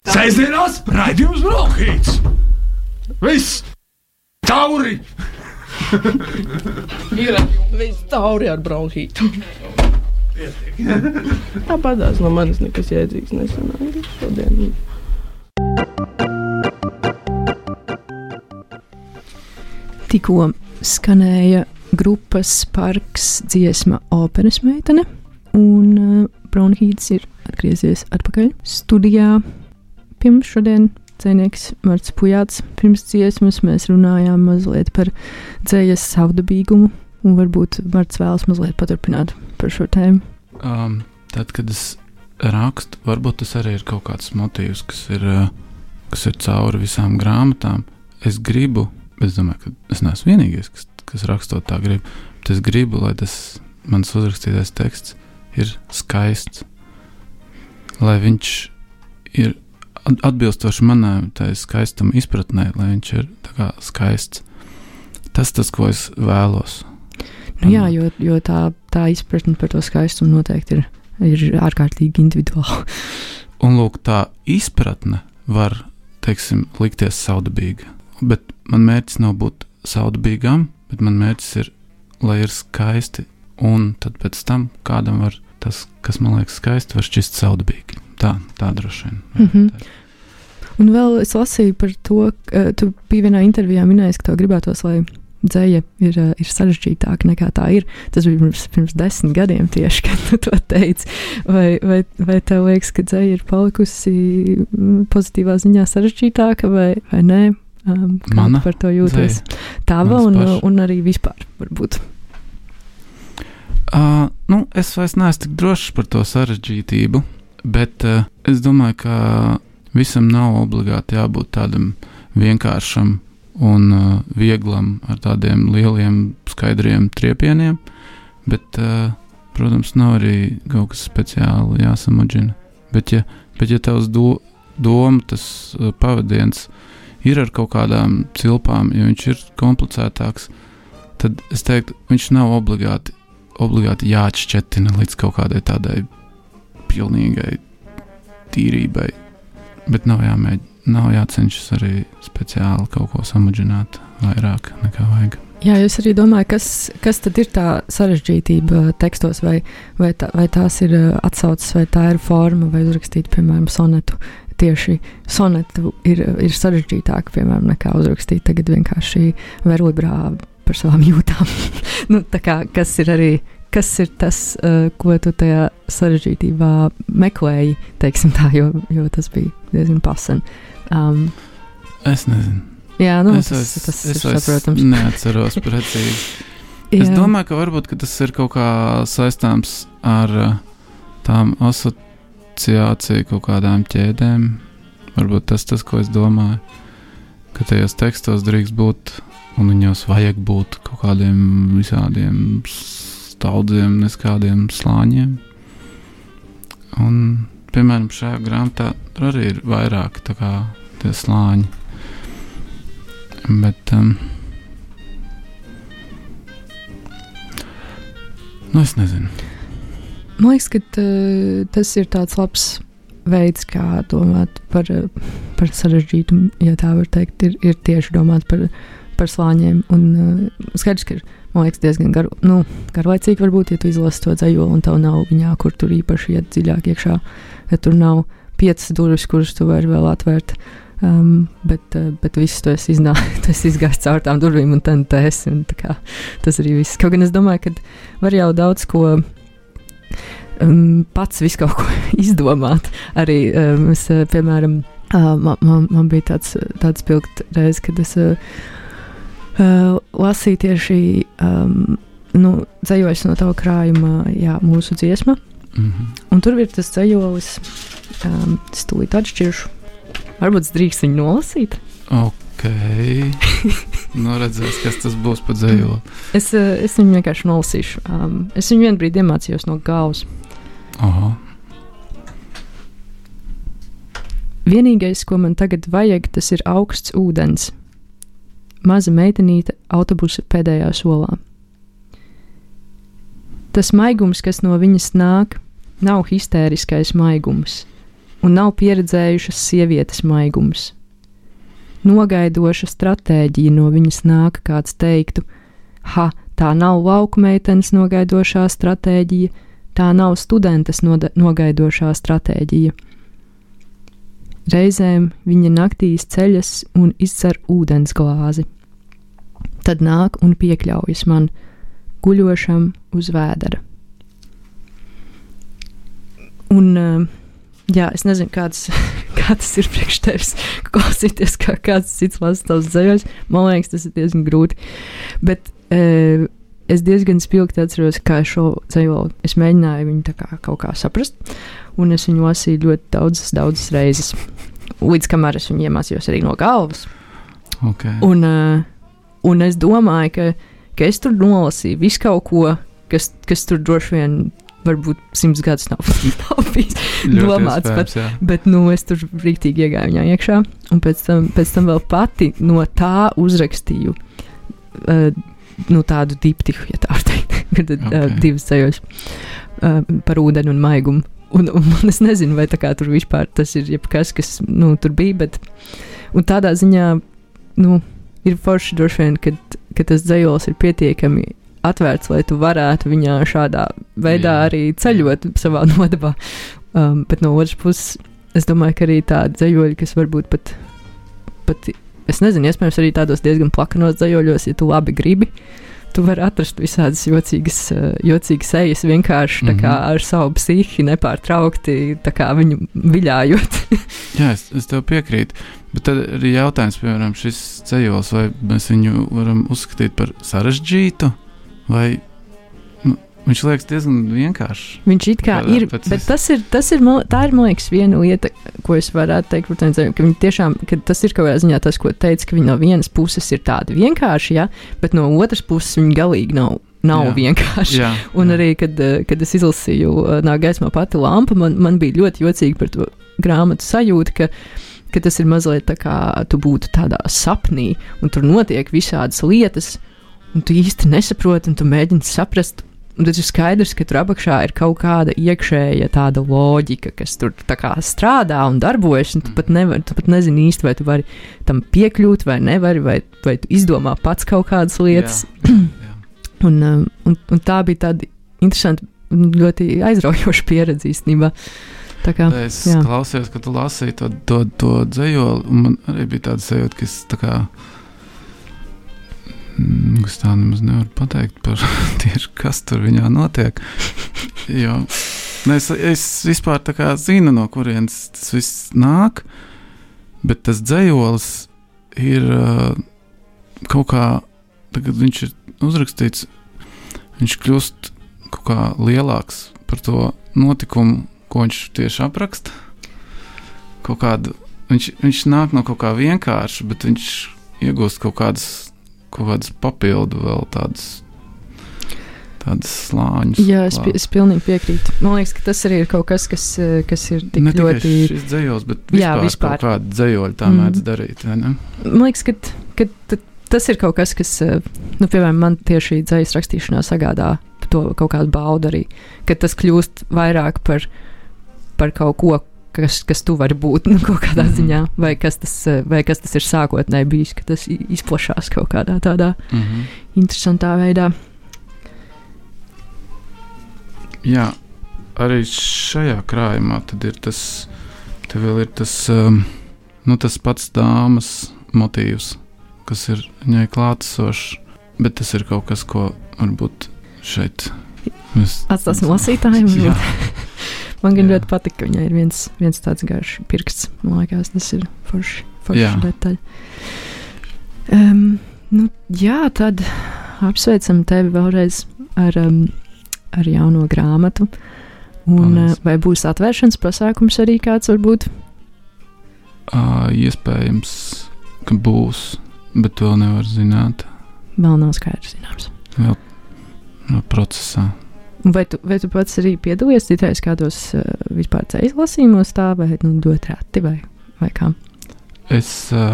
Sēžamās raidījums Brokhīts! Viss! Tauri! Ir viss tauri ar bronhītu. Tāpat tās no manis nekas jēdzīgs nesanāca šodien. Tikko skanēja grupas parks dziesma Operas meitene, un uh, Bronhīts ir atgriezies atpakaļ studijā. Pirms šodien dzinieks Marts Pujāts, pirms dziesmas mēs runājām mazliet par dzējas savdabīgumu, un varbūt Marts vēlas mazliet paturpināt par šo tēmu. Um, tad, kad es rakstu, varbūt tas arī ir kaut kāds motīvs, kas ir, uh, kas ir cauri visām grāmatām. Es gribu, es domāju, ka es neesmu vienīgais, kas, kas rakstot tā grib. Bet es gribu, lai tas mans uzrakstītais teksts ir skaists, lai viņš ir at- atbilstoši manai tai skaistuma izpratnē, lai viņš ir kā skaists. Tas tas, ko es vēlos. Nu, jā, jo, jo tā, tā izpratne par to skaistumu noteikti ir, ir ārkārtīgi individuāla. Un lūk, tā izpratne var, teiksim, likties saudabīga. Bet man mērķis nav būt saudabīgam, bet man mērķis ir, lai ir skaisti. Un tad pēc tam kādam var tas, kas man liekas skaisti, var šķist saudabīgi. Tā, tā droši vien. Mhm. Un vēl es lasīju par to, ka tu biji vienā intervijā minējis, ka tev gribētos, lai dzēja ir, eh, ir sarežģītāka nekā tā ir. Tas bija pirms, pirms desmit gadiem tieši, kad tu to teici. Vai, vai, vai tev liekas, ka dzēja ir palikusi mm, pozitīvā ziņā sarežģītāka vai, vai nē? Um, kā Mana par to jūties? Tava un, paša. un arī vispār varbūt. Uh, nu, es vairs neesmu tik drošs par to sarežģītību, bet uh, es domāju, ka visam nav obligāti jābūt tādam vienkāršam un uh, vieglam ar tādiem lieliem, skaidriem triepieniem, bet, uh, protams, nav arī kaut kas speciāli jāsamudžina. Bet, ja, bet, ja tavs do, doma, tas uh, pavadiens ir ar kaut kādām cilpām, ja viņš ir komplicētāks, tad es teiktu, viņš nav obligāti, obligāti jāatšķetina līdz kaut kādai tādai pilnīgai tīrībai. Bet nav jāmēģina nav jācenšas arī speciāli kaut ko samudžināt vairāk nekā vajag. Jā, jūs arī domājat, kas, kas tad ir tā sarežģītība tekstos, vai, vai, tā, vai tās ir uh, atsauces, vai tā ir forma, vai uzrakstīt, piemēram, sonetu. Tieši sonetu ir, ir sarežģītāk, piemēram, nekā uzrakstīt tagad vienkārši verlibrā par savām jūtām. nu, kā, kas ir arī kas ir tas, uh, ko tu tajā sarežģītībā meklēji, teiksim tā, jo, jo tas bija diezgan pasen. Um, es nezinu. Jā, nu, es tas, es, tas es, ir saprotams. Es neatceros precīzi. es domāju, ka varbūt ka tas ir kaut kā saistāms ar uh, tām asociāciju kaut kādām ķēdēm. Varbūt tas tas, ko es domāju, ka tajos tekstos drīkst būt, un viņos vajag būt kaut kādiem visādiem daudziem neskādiem slāņiem. Un, piemēram, šajā grāmatā tur arī ir vairāk kā, tie slāņi. Bet, um, nu, es nezinu. Man liekas, ka tas ir tāds labs veids, kā domāt par, par sarežģītumu, ja tā var teikt, ir, ir tieši domāt par, par slāņiem. Un uh, skaidrs, ka ir man liekas, diezgan gar, nu, garlaicīgi. Varbūt, ja tu izlasi to dzēju, un tev nav viņā, kur tur īpaši iet dziļāk iekšā, ja tur nav piecas durvis, kuras tu vari vēl atvērt. Um, bet, uh, bet viss tu esi, iznā, tu esi izgājis caur tām durvīm, un tad tas ir. Tas arī viss. Kaut gan es domāju, ka var jau daudz ko um, pats visu kaut ko izdomāt. Arī um, es, uh, piemēram, uh, man, man, man bija tāds, tāds pilgt reize, kad es. Uh, uh, lasīju tieši um, nu, dzējos no tava krājuma, jā, mūsu dziesma. Mm -hmm. Un tur ir tas dzējolis, um, es tūlīt atšķiršu. Varbūt drīkst viņu nolasīt. Ok. nu, redzēs, kas tas būs pa dzējoli. Es, uh, es viņu vienkārši nolasīšu. Um, es viņu vienā brīdī iemācījos no galvas. Aha. Vienīgais, ko man tagad vajag, tas ir augsts ūdens maza meitenīte autobusa pēdējā solā. Tas maigums, kas no viņas nāk, nav histēriskais maigums, un nav pieredzējušas sievietes maigums. Nogaidoša stratēģija no viņas nāk, kāds teiktu, ha, tā nav lauku meitenes nogaidošā stratēģija, tā nav studentes nogaidošā stratēģija. Reizēm viņa naktīs ceļas un izcer ūdens glāzi tad nāk un piekļaujas man, guļošam uz vēdera. Un, uh, jā, es nezinu, kāds, kā tas ir priekš tevis, klausīties, kā kāds cits lasa tavs dzējoļus. Man liekas, tas ir diezgan grūti. Bet uh, es diezgan spilgti atceros, kā šo dzējoli es mēģināju viņu kā kaut kā saprast, un es viņu lasīju ļoti daudzas, daudzas reizes. Līdz kamēr es viņu iemācījos arī no galvas. Okay. Un, uh, Un es domāju, ka, ka es tur nolasīju visu kaut ko, kas, kas tur droši vien varbūt simts gadus nav, nav bijis domāts. Bet, jā. bet nu, es tur rīktīgi iegāju viņā iekšā, un pēc tam, pēc tam vēl pati no tā uzrakstīju uh, nu, tādu diptiku, ja tā var teikt, kad uh, okay. uh, divas ceļos uh, par ūdeni un maigumu. Un, un, un es nezinu, vai tur vispār tas ir jebkas, kas nu, tur bija, bet tādā ziņā. Nu, ir forši droši vien, kad, kad tas dzējols ir pietiekami atvērts, lai tu varētu viņā šādā veidā Jā. arī ceļot savā nodabā. Um, bet no otras puses, es domāju, ka arī tādi dzējoļi, kas varbūt pat, pat, es nezinu, iespējams, arī tādos diezgan plakanos dzējoļos, ja tu labi gribi. Tu vari atrast visādas jocīgas, uh, jocīgas sejas vienkārši mm -hmm. kā, mhm. ar savu psihi, nepārtraukti viņu viļājot. Jā, es, es tev piekrītu. Bet tad ir jautājums, piemēram, šis ceļos, vai mēs viņu varam uzskatīt par sarežģītu, vai, nu, Viņš liekas diezgan vienkāršs. Viņš it kā Varētu ir, bet vis- tas ir, tas ir, man- tā ir, man liekas, viena lieta, ko es varētu teikt cilvēkiem, ka viņi tiešām, ka tas ir kaut kādā ziņā tas, ko teica, ka viņi no vienas puses ir tādi vienkārši, ja, bet no otras puses viņi galīgi nav, nav Jā. vienkārši. Jā, Un jā. arī, kad, eh, kad es izlasīju eh, Nāk gaismā pati lampa, man, man bija ļoti jocīgi par to grāmatu sajūta, ka, ka tas ir mazliet tā kā tu būtu tādā sapnī, un tur notiek visādas lietas, un tu īsti nesaproti, un tu mēģini saprast. Un tad ir skaidrs, ka tur apakšā ir kaut kāda iekšēja tāda loģika, kas tur strādā un darbojas. Un tu, pat nevar, tu pat nezini īsti, vai tu vari tam piekļūt, vai nevari, vai, vai tu izdomā pats kaut kādas lietas. Jā, jā. Un, um, un, un tā bija tāda interesanta, ļoti aizraujoša pieredze īstenībā. Tā kā, Es jā. klausījos, ka tu lasīji to, to, to dzējoli, un man arī bija tāda sajūta, ka es tā kā. mm, Es tā nemaz nevaru pateikt par tieši kas tur viņā notiek. Jo ne, es, es vispār tā kā zinu, no kurienes tas viss nāk, bet tas dzējolis ir kaut kā, tagad viņš ir uzrakstīts, viņš kļūst kaut kā lielāks par to notikumu, ko viņš tieši apraksta. Kaut kādu, viņš, viņš nāk no kaut kā vienkārša, bet viņš iegūst kaut kādas, kaut kādas papildu vēl tādas, tādas slāņus. jā, es, es pilnīgi piekrītu. Man liekas, ka tas arī ir kaut kas, kas, eh, kas ir tik ne ļoti. šis dzējos, bet Jā, vispār, vispār. kaut kāda dzējoļa tā Mm. mēdz darīt. Man liekas, ka, ka tas ir kaut kas, kas, eh, nu, piemēram, man tieši dzīslas rakstīšanā sagādā to kaut kādu baudu arī. Ka tas kļūst vairāk par, par kaut ko, kas, kas tu vari būt nu, kaut kādā mm. -hmm. ziņā, vai kas, tas, eh, vai kas tas ir sākotnēji bijis, ka tas izplatās kaut kādā tādā Mhm. interesantā veidā. Jā, arī šajā krājumā tad ir tas, ir tas, um, nu, tas pats dāmas motīvs, kas ir viņai klātesošs, bet tas ir kaut kas, ko varbūt šeit mēs Atstāsim lasītājiem. Man gan Jā. ļoti patīk, ka viņai ir viens, viens tāds garš pirksts. Man liekas, tas ir forši, forši detaļa. Um, nu, jā, tad apsveicam tevi vēlreiz ar, um, ar jauno grāmatu. Un, uh, Paldies. vai būs atvēršanas pasākums arī kāds varbūt? Ā, iespējams, ka būs, bet to nevar zināt Vēl nav skaidrs, zināms. vēl no procesā. Vai tu, vai tu pats arī piedalījies citreiz kādos uh, vispār ceļu lasījumos, tā vai nu, ļoti reti, vai, vai kā? Es ā,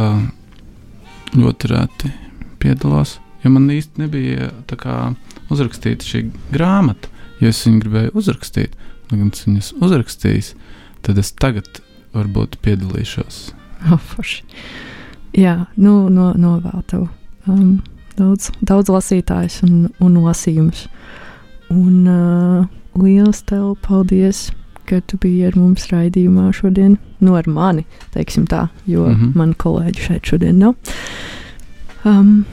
ļoti reti piedalos, jo man īsti nebija tā kā uzrakstīta šī grāmata. Ja es viņu gribēju uzrakstīt, lai gan es viņas uzrakstījis, tad es tagad varbūt piedalīšos. Oh. Jā, nu, no, novēl tev um, daudz, daudz lasītājs un, un lasījumus. Un uh, liels tev paldies, ka tu biji ar mums raidījumā šodien. Nu, ar mani, teiksim tā, jo mm. -hmm. man kolēģi šeit šodien nav. Um,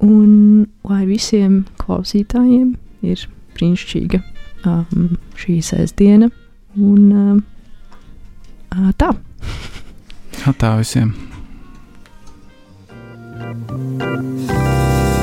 un lai visiem klausītājiem ir brīnišķīga um, šī sēsdiena. Un um, tā. Tā visiem! thank